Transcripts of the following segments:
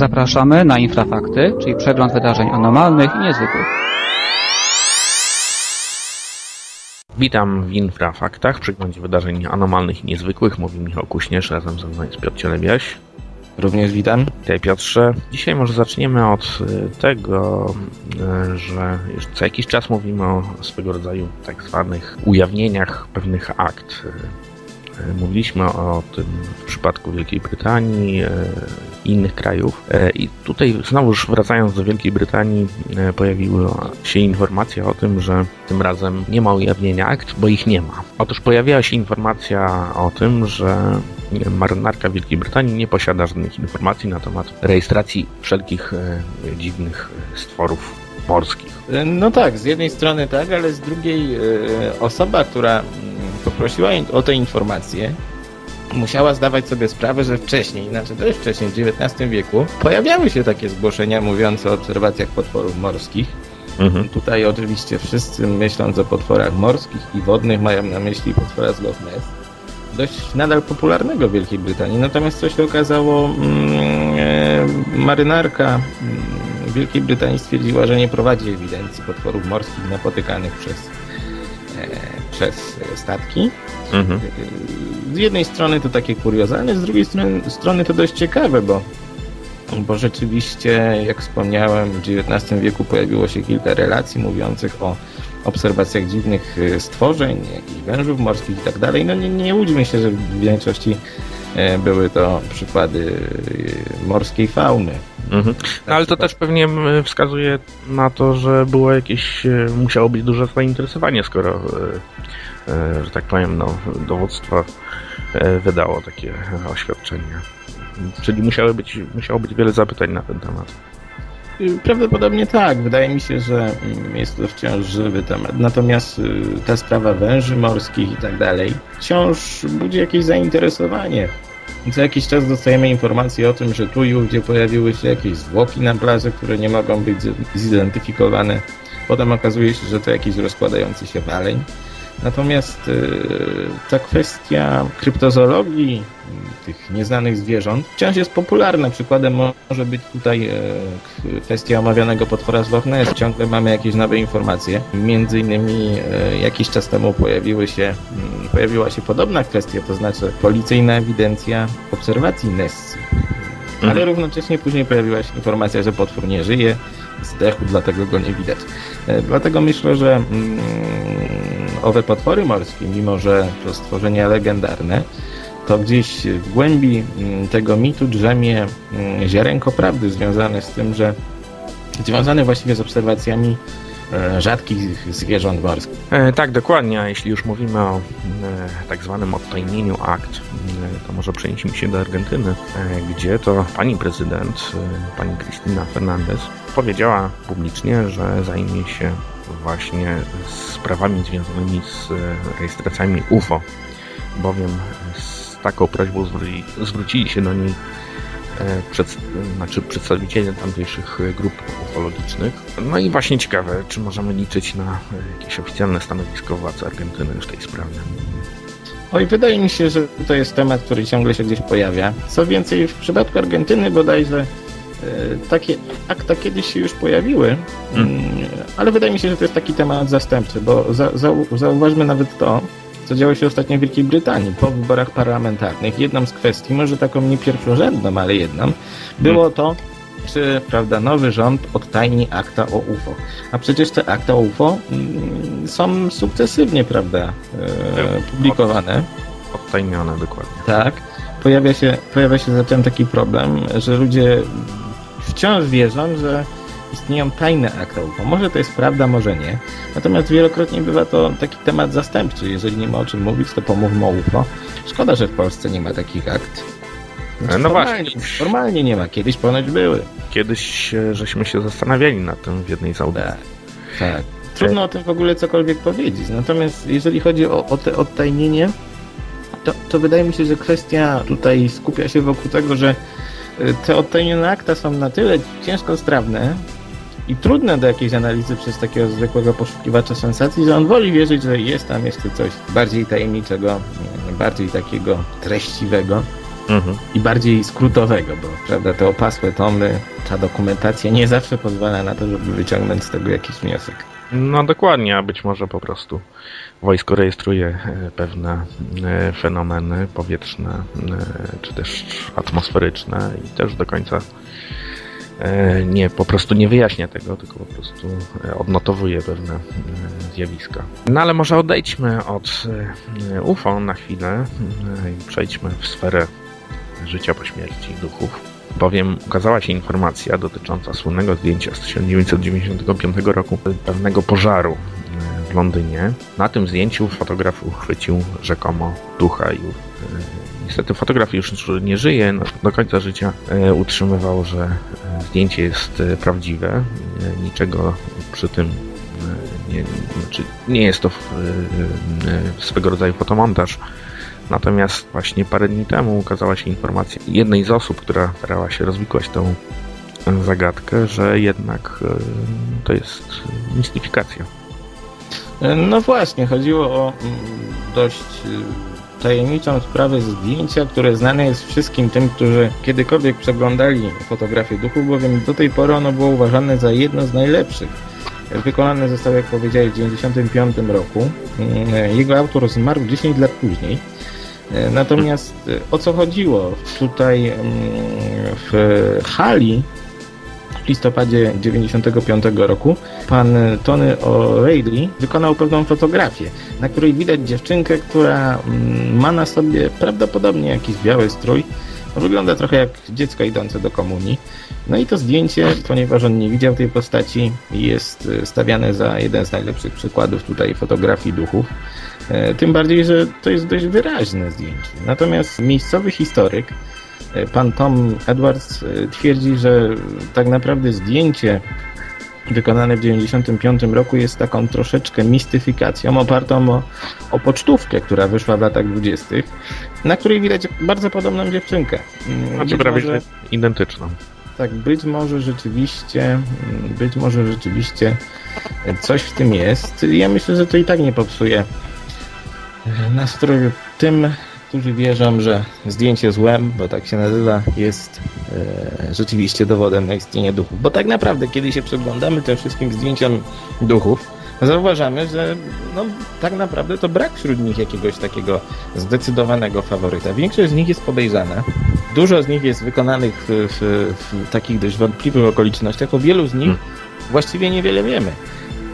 Zapraszamy na Infrafakty, czyli przegląd wydarzeń anormalnych i niezwykłych. Witam w Infrafaktach, przeglądzie wydarzeń anormalnych i niezwykłych. Mówi Michał Kuśnierz, razem ze mną jest Piotr Cielebiaś. Również witam. Witaj Piotrze. Dzisiaj może zaczniemy od y, tego, y, że już co jakiś czas mówimy o swego rodzaju tak zwanych ujawnieniach pewnych akt. Y, mówiliśmy o tym w przypadku Wielkiej Brytanii i innych krajów. I tutaj znowuż wracając do Wielkiej Brytanii pojawiła się informacja o tym, że tym razem nie ma ujawnienia akt, bo ich nie ma. Otóż pojawiła się informacja o tym, że marynarka Wielkiej Brytanii nie posiada żadnych informacji na temat rejestracji wszelkich e, dziwnych stworów morskich. No tak, z jednej strony tak, ale z drugiej e, osoba, która mm, poprosiła o te informacje, musiała zdawać sobie sprawę, że wcześniej, znaczy dość wcześniej, w XIX wieku, pojawiały się takie zgłoszenia mówiące o obserwacjach potworów morskich. Mhm. Tutaj oczywiście wszyscy myśląc o potworach morskich i wodnych mają na myśli potwora z Loch Ness dość nadal popularnego w Wielkiej Brytanii. Natomiast co się okazało, mm, e, marynarka mm, Wielkiej Brytanii stwierdziła, że nie prowadzi ewidencji potworów morskich napotykanych przez, e, przez statki. Mhm. Z jednej strony to takie kuriozalne, z drugiej strony, strony to dość ciekawe, bo bo rzeczywiście, jak wspomniałem, w XIX wieku pojawiło się kilka relacji mówiących o obserwacjach dziwnych y, stworzeń, jakichś wężów morskich i tak dalej. No nie, nie łudźmy się, że w większości e, były to przykłady morskiej fauny. Mhm. No ale to też pewnie wskazuje na to, że było jakieś, e, musiało być duże zainteresowanie, skoro, e, że tak powiem, no, dowództwo wydało takie oświadczenia. Czyli musiało być, musiało być wiele zapytań na ten temat. Prawdopodobnie tak. Wydaje mi się, że mm, jest to wciąż żywy temat. Natomiast y, ta sprawa węży morskich i tak dalej wciąż budzi jakieś zainteresowanie. I co jakiś czas dostajemy informacje o tym, że tu i ówdzie pojawiły się jakieś zwłoki na plaży, które nie mogą być zidentyfikowane. Potem okazuje się, że to jakiś rozkładający się waleń. Natomiast y, ta kwestia kryptozoologii, tych nieznanych zwierząt, wciąż jest popularna. Przykładem może być tutaj e, kwestia omawianego potwora z Loch Ness. Ciągle mamy jakieś nowe informacje. Między innymi e, jakiś czas temu pojawiły się, mm, pojawiła się podobna kwestia, to znaczy policyjna ewidencja obserwacji Nessy. Ale mhm. równocześnie później pojawiła się informacja, że potwór nie żyje, zdechł, dlatego go nie widać. E, dlatego myślę, że mm, owe potwory morskie, mimo że to stworzenia legendarne, to gdzieś w głębi mm, tego mitu drzemie mm, ziarenko prawdy związane z tym, że związane właściwie z obserwacjami rzadkich zwierząt morskich. E, tak, dokładnie. A jeśli już mówimy o e, tak zwanym odtajnieniu akt, e, to może przenieśmy się do Argentyny, e, gdzie to pani prezydent, e, pani Cristina Fernandez, powiedziała publicznie, że zajmie się właśnie sprawami związanymi z rejestracjami UFO, bowiem z taką prośbą zwrócili się do niej e, przed, znaczy przedstawiciele tamtejszych grup ufologicznych. No i właśnie ciekawe, czy możemy liczyć na jakieś oficjalne stanowisko władz Argentyny w tej sprawie. Oj, wydaje mi się, że to jest temat, który ciągle się gdzieś pojawia. Co więcej, w przypadku Argentyny bodajże E, takie akta kiedyś się już pojawiły, hmm. ale wydaje mi się, że to jest taki temat zastępczy, bo za, za, zauważmy nawet to, co działo się ostatnio w Wielkiej Brytanii po wyborach parlamentarnych. Jedną z kwestii, może taką nie pierwszorzędną, ale jedną, było to, czy prawda, nowy rząd odtajni akta o UFO. A przecież te akta o UFO mm, są sukcesywnie, prawda, e, publikowane. Odtajnione, dokładnie. Tak. Pojawia się, pojawia się zatem taki problem, że ludzie wciąż wierzą, że istnieją tajne akta UFO. Może to jest prawda, może nie. Natomiast wielokrotnie bywa to taki temat zastępczy. Jeżeli nie ma o czym mówić, to pomówmy o UFO. Szkoda, że w Polsce nie ma takich akt. Znaczy, no formalnie, właśnie. Formalnie nie ma. Kiedyś ponoć były. Kiedyś żeśmy się zastanawiali nad tym w jednej z audycji. Tak, tak. Trudno o tym w ogóle cokolwiek powiedzieć. Natomiast jeżeli chodzi o, o te odtajnienie, to, to wydaje mi się, że kwestia tutaj skupia się wokół tego, że te odtajnione akta są na tyle ciężko strawne i trudne do jakiejś analizy przez takiego zwykłego poszukiwacza sensacji, że on woli wierzyć, że jest tam jeszcze coś bardziej tajemniczego, bardziej takiego treściwego. Mhm. i bardziej skrótowego, bo prawda, te opasłe tomy, ta dokumentacja nie zawsze pozwala na to, żeby wyciągnąć z tego jakiś wniosek. No dokładnie, a być może po prostu wojsko rejestruje e, pewne e, fenomeny powietrzne e, czy też atmosferyczne i też do końca nie, po prostu nie wyjaśnia tego, tylko po prostu e, odnotowuje pewne e, zjawiska. No ale może odejdźmy od e, UFO na chwilę e, i przejdźmy w sferę życia po śmierci duchów. Bowiem ukazała się informacja dotycząca słynnego zdjęcia z 1995 roku pewnego pożaru e, w Londynie. Na tym zdjęciu fotograf uchwycił rzekomo ducha i e, niestety fotograf już nie żyje. No, do końca życia e, utrzymywał, że e, zdjęcie jest e, prawdziwe. E, Niczego przy tym e, nie, znaczy nie jest to swego rodzaju fotomontaż. Natomiast właśnie parę dni temu ukazała się informacja jednej z osób, która starała się rozwikłać tą zagadkę, że jednak to jest mistyfikacja. No właśnie, chodziło o mm, dość tajemniczą sprawę zdjęcia, które znane jest wszystkim tym, którzy kiedykolwiek przeglądali fotografię duchów, bowiem do tej pory ono było uważane za jedno z najlepszych. Wykonane zostało, jak powiedziałeś, w 1995 roku. Mm, Jego autor zmarł 10 lat później. E, Natomiast e, o co chodziło? Tutaj mm, w hali w listopadzie 95 roku pan Tony O'Reilly wykonał pewną fotografię, na której widać dziewczynkę, która mm, ma na sobie prawdopodobnie jakiś biały strój. Wygląda trochę jak dziecko idące do komunii. No i to zdjęcie, ponieważ on nie widział tej postaci, jest e, stawiane za jeden z najlepszych przykładów tutaj fotografii duchów. E, Tym bardziej, że to jest dość wyraźne zdjęcie. Natomiast miejscowy historyk, pan Tom Edwards, e, twierdzi, że tak naprawdę zdjęcie wykonane w 1995 roku jest taką troszeczkę mistyfikacją opartą o, o pocztówkę, która wyszła w latach 20., na której widać bardzo podobną dziewczynkę. Mm, Znaczy być prawie może- że identyczną. tak, być może rzeczywiście, mm, być może rzeczywiście coś w tym jest. Ja myślę, że to i tak nie popsuje nastroju tym, którzy wierzą, że zdjęcie złem, bo tak się nazywa, jest e, rzeczywiście dowodem na istnienie duchów. Bo tak naprawdę, kiedy się przyglądamy tym wszystkim zdjęciom duchów, zauważamy, że no, tak naprawdę to brak wśród nich jakiegoś takiego zdecydowanego faworyta. Większość z nich jest podejrzana. Dużo z nich jest wykonanych w, w, w takich dość wątpliwych okolicznościach. O wielu z nich Hmm. właściwie niewiele wiemy.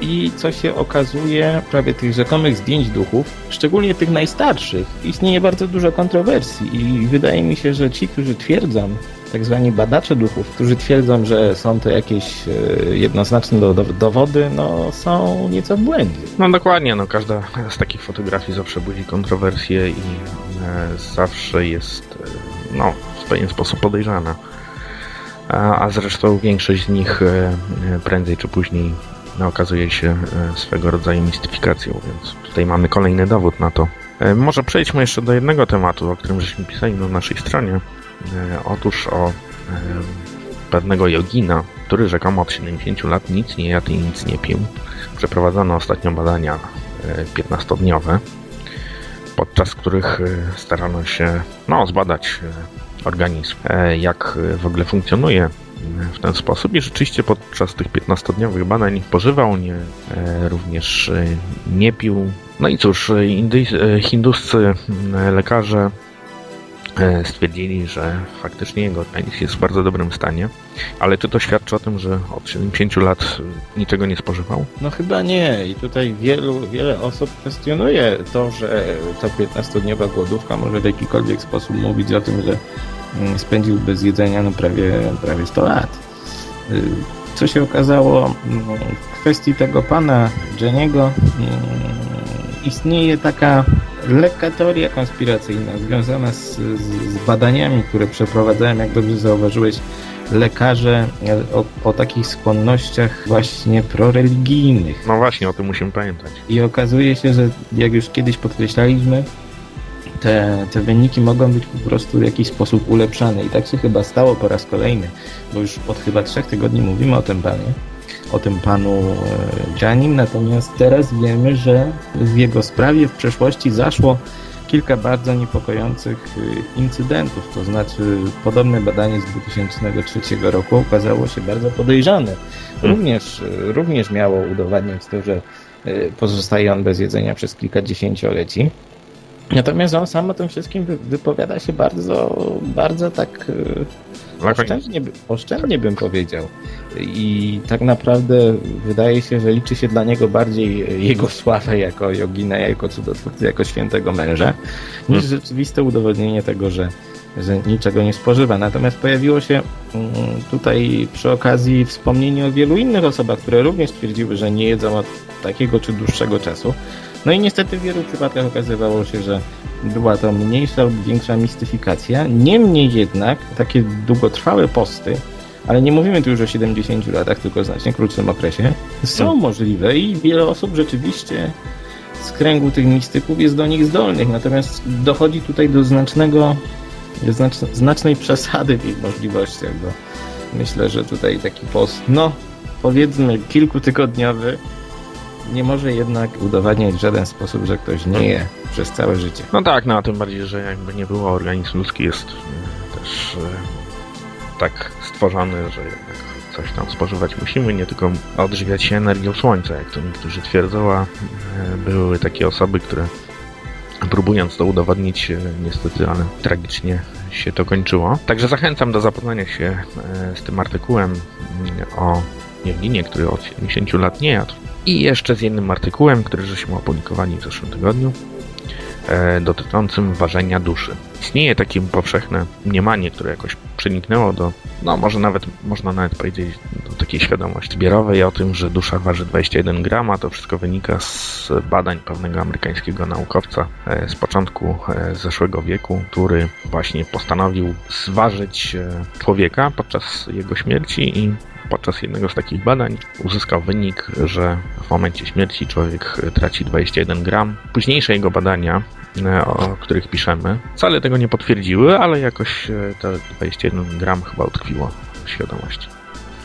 I co się okazuje, prawie tych rzekomych zdjęć duchów, szczególnie tych najstarszych, istnieje bardzo dużo kontrowersji i wydaje mi się, że ci, którzy twierdzą, tak zwani badacze duchów, którzy twierdzą, że są to jakieś e, jednoznaczne do, do, dowody, no są nieco w błędzie. No dokładnie, no każda z takich fotografii zawsze budzi kontrowersje i e, zawsze jest e, no, w pewien sposób podejrzana. A, a zresztą większość z nich e, prędzej czy później okazuje się e, swego rodzaju mistyfikacją, więc tutaj mamy kolejny dowód na to. E, Może przejdźmy jeszcze do jednego tematu, o którym żeśmy pisali na naszej stronie. E, Otóż o pewnego jogina, który rzekomo od 70 lat nic nie jadł i nic nie pił. Przeprowadzono ostatnio badania e, 15-dniowe, podczas których starano się no, zbadać organizm, jak w ogóle funkcjonuje w ten sposób i rzeczywiście podczas tych 15-dniowych badań pożywał, nie, e, również e, nie pił. No i cóż, indyjs- e, hinduscy lekarze stwierdzili, że faktycznie jego organizm jest w bardzo dobrym stanie, ale czy to świadczy o tym, że od 70 lat niczego nie spożywał? No chyba nie. I tutaj wielu, wiele osób kwestionuje to, że ta 15-dniowa głodówka może w jakikolwiek sposób mówić o tym, że spędził bez jedzenia no prawie, prawie 100 lat. Y, Co się okazało mm, w kwestii tego pana Jeniego, mm, istnieje taka lekka teoria konspiracyjna związana z, z, z badaniami, które przeprowadzałem, jak dobrze zauważyłeś, lekarze e, o, o takich skłonnościach właśnie proreligijnych. No właśnie, o tym musimy pamiętać. I okazuje się, że jak już kiedyś podkreślaliśmy, te, te wyniki mogą być po prostu w jakiś sposób ulepszane. I tak się chyba stało po raz kolejny, bo już od chyba trzech tygodni mówimy o tym panie, o tym panu e, Janim, natomiast teraz wiemy, że w jego sprawie w przeszłości zaszło kilka bardzo niepokojących y, incydentów, to znaczy podobne badanie z 2003 roku okazało się bardzo podejrzane. Również, y, również miało udowadniać to, że pozostaje on bez jedzenia przez kilka dziesięcioleci. Natomiast on sam o tym wszystkim wypowiada się bardzo, bardzo tak oszczędnie, oszczędnie bym powiedział. I tak naprawdę wydaje się, że liczy się dla niego bardziej jego sławę jako jogina, jako cudotwórcy, jako świętego męża, niż hmm. rzeczywiste udowodnienie tego, że, że niczego nie spożywa. Natomiast pojawiło się mm, tutaj przy okazji wspomnienie o wielu innych osobach, które również twierdziły, że nie jedzą od takiego czy dłuższego czasu. No i niestety w wielu przypadkach okazywało się, że była to mniejsza lub większa mistyfikacja. Niemniej jednak takie długotrwałe posty, ale nie mówimy tu już o 70 latach, tylko o znacznie krótszym okresie, są hmm. możliwe i wiele osób rzeczywiście z kręgu tych mistyków jest do nich zdolnych. Natomiast dochodzi tutaj do znacznego, znacznej przesady w ich możliwościach, bo myślę, że tutaj taki post, no powiedzmy kilkutygodniowy, nie może jednak udowadniać w żaden sposób, że ktoś nie je przez całe życie. No tak, no a tym bardziej, że jakby nie było, organizm ludzki jest e, też e, tak stworzony, że jednak coś tam spożywać musimy, nie tylko odżywiać się energią słońca, jak to niektórzy twierdzą, a e, były takie osoby, które próbując to udowodnić, niestety, ale tragicznie się to kończyło. Także zachęcam do zapoznania się z tym artykułem o Jewlinie, który od 70 lat nie jadł. I jeszcze z jednym artykułem, który żeśmy opublikowali w zeszłym tygodniu, e, dotyczącym ważenia duszy. Istnieje takie powszechne mniemanie, które jakoś przeniknęło do, no może nawet, można nawet powiedzieć, do takiej świadomości zbiorowej o tym, że dusza waży 21 grama. To wszystko wynika z badań pewnego amerykańskiego naukowca e, z początku e, zeszłego wieku, który właśnie postanowił zważyć człowieka podczas jego śmierci i podczas jednego z takich badań uzyskał wynik, że w momencie śmierci człowiek traci 21 gram. Późniejsze jego badania, e, o których piszemy, wcale tego nie potwierdziły, ale jakoś e, te 21 gram chyba utkwiło w świadomości.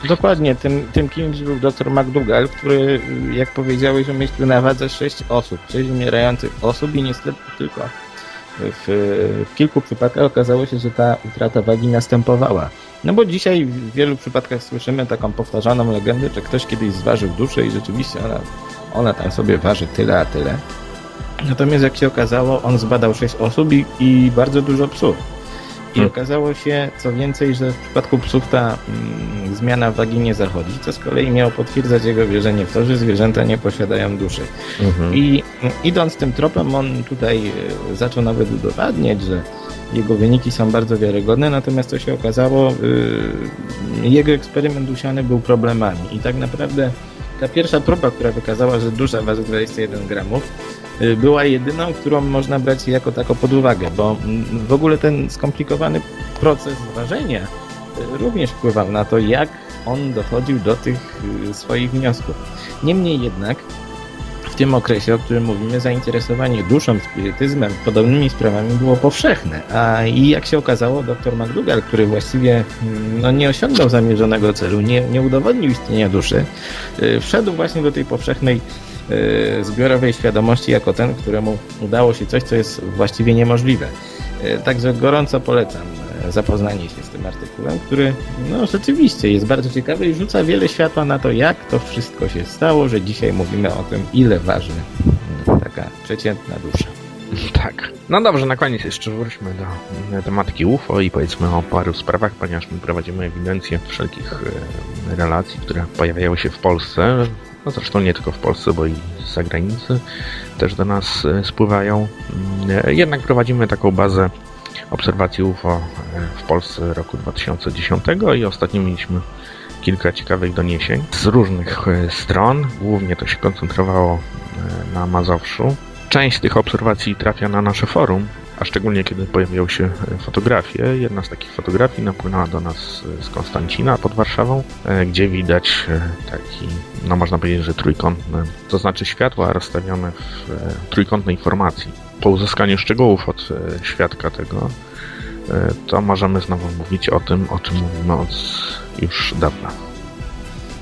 Dokładnie, tym, tym kimś był dr McDougall, który, jak powiedziałeś, umieścił na wadze 6 osób, 6 umierających osób i niestety tylko w, w kilku przypadkach okazało się, że ta utrata wagi następowała. No bo dzisiaj w wielu przypadkach słyszymy taką powtarzaną legendę, że ktoś kiedyś zważył duszę i rzeczywiście ona, ona tam sobie waży tyle, a tyle. Natomiast jak się okazało, on zbadał 6 osób i, i bardzo dużo psów. I hmm. okazało się, co więcej, że w przypadku psów ta mm, zmiana wagi nie zachodzi, co z kolei miało potwierdzać jego wierzenie w to, że zwierzęta nie posiadają duszy. Mhm. I mm, idąc tym tropem, on tutaj e, zaczął nawet udowadniać, że jego wyniki są bardzo wiarygodne, natomiast to się okazało, yy, jego eksperyment usiany był problemami i tak naprawdę ta pierwsza próba, która wykazała, że dusza waży 21 gramów, yy, była jedyną, którą można brać jako taką pod uwagę, bo mm, w ogóle ten skomplikowany proces ważenia yy, również wpływał na to, jak on dochodził do tych yy, swoich wniosków. Niemniej jednak tym okresie, o którym mówimy, zainteresowanie duszą, spirytyzmem, podobnymi sprawami było powszechne. A i jak się okazało, dr McDougall, który właściwie mm, no, nie osiągnął zamierzonego celu, nie, nie udowodnił istnienia duszy, y, wszedł właśnie do tej powszechnej y, zbiorowej świadomości jako ten, któremu udało się coś, co jest właściwie niemożliwe. Y, także gorąco polecam zapoznanie się z tym artykułem, który no rzeczywiście jest bardzo ciekawy i rzuca wiele światła na to, jak to wszystko się stało, że dzisiaj mówimy o tym, ile waży taka przeciętna dusza. Tak. No dobrze, na koniec jeszcze wróćmy do tematyki UFO i powiedzmy o paru sprawach, ponieważ my prowadzimy ewidencję wszelkich e, relacji, które pojawiają się w Polsce. No zresztą nie tylko w Polsce, bo i z zagranicy też do nas e, spływają. E, jednak prowadzimy taką bazę obserwacji UFO e, w Polsce roku 2010 i ostatnio mieliśmy kilka ciekawych doniesień z różnych e, stron. Głównie to się koncentrowało e, na Mazowszu. Część z tych obserwacji trafia na nasze forum, a szczególnie kiedy pojawiają się fotografie. Jedna z takich fotografii napłynęła do nas z Konstancina pod Warszawą, gdzie widać taki, no można powiedzieć, że trójkątny, to znaczy światła rozstawione w trójkątnej formacji po uzyskaniu szczegółów od e, świadka tego, e, to możemy znowu mówić o tym, o czym mówimy od już dawna.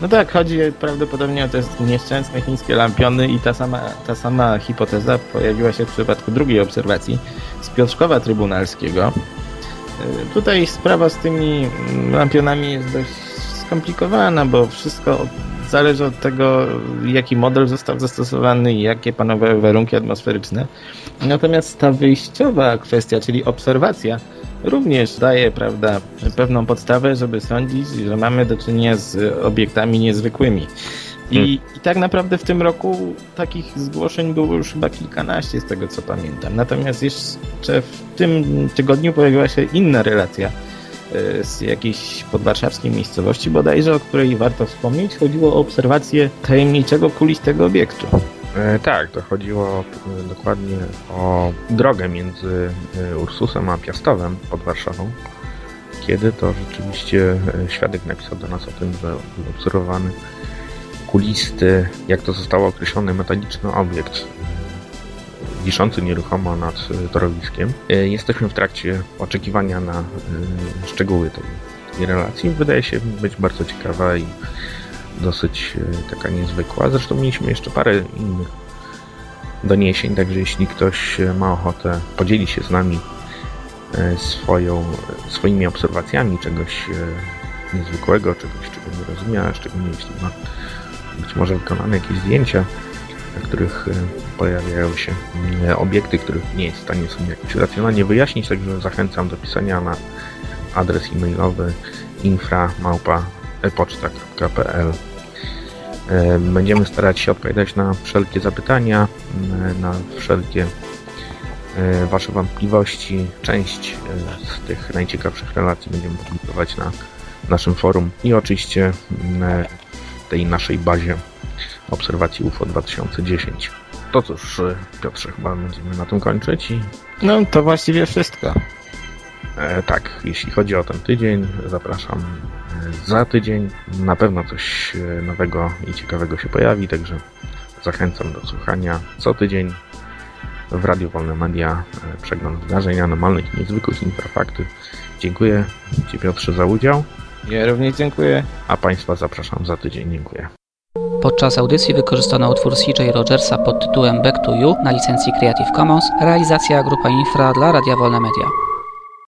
No tak, chodzi prawdopodobnie o te nieszczęsne chińskie lampiony i ta sama, ta sama hipoteza pojawiła się w przypadku drugiej obserwacji z Piotrkowa Trybunalskiego. Y, Tutaj sprawa z tymi mm, lampionami jest dość skomplikowana, bo wszystko zależy od tego, jaki model został zastosowany i jakie panowały warunki atmosferyczne. Natomiast ta wyjściowa kwestia, czyli obserwacja, również daje prawda, pewną podstawę, żeby sądzić, że mamy do czynienia z obiektami niezwykłymi. I, I tak naprawdę w tym roku takich zgłoszeń było już chyba kilkanaście z tego co pamiętam. Natomiast jeszcze w tym tygodniu pojawiła się inna relacja e, z jakiejś podwarszawskiej miejscowości bodajże, o której warto wspomnieć. Chodziło o obserwację tajemniczego kulistego obiektu. E, tak, to chodziło e, dokładnie o drogę między e, Ursusem a Piastowem pod Warszawą, kiedy to rzeczywiście świadek napisał do nas o tym, że był obserwowany kulisty, jak to zostało określone, metaliczny obiekt wiszący nieruchomo nad torowiskiem. Jesteśmy w trakcie oczekiwania na szczegóły tej relacji. Wydaje się być bardzo ciekawa i dosyć e, taka niezwykła. Zresztą mieliśmy jeszcze parę innych doniesień, także jeśli ktoś e, ma ochotę podzielić się z nami e, swoją, swoimi obserwacjami czegoś niezwykłego, czegoś, czego nie rozumie, a szczególnie jeśli ma być może wykonane jakieś zdjęcia, na których pojawiają się obiekty, których nie jest w stanie sobie jakoś racjonalnie wyjaśnić, także zachęcam do pisania na adres e-mailowy infra.epoczta.pl E, Będziemy starać się odpowiadać na wszelkie zapytania, m, na wszelkie e, Wasze wątpliwości. Część e, z tych najciekawszych relacji będziemy publikować na naszym forum i oczywiście e, tej naszej bazie obserwacji UFO 2010. To cóż, e, Piotrze, chyba będziemy na tym kończyć i No to właściwie wszystko. E, tak, jeśli chodzi o ten tydzień, zapraszam e, za tydzień. Na pewno coś e, nowego i ciekawego się pojawi, także zachęcam do słuchania co tydzień w Radio Wolne Media e, przegląd wydarzeń anormalnych i niezwykłych infrafakty. Dziękuję Ci Piotrze za udział, Ja również dziękuję. a Państwa zapraszam za tydzień. Dziękuję. Podczas audycji wykorzystano utwór CJ Rogersa pod tytułem Back to You na licencji Creative Commons, realizacja Grupa Infra dla Radia Wolne Media.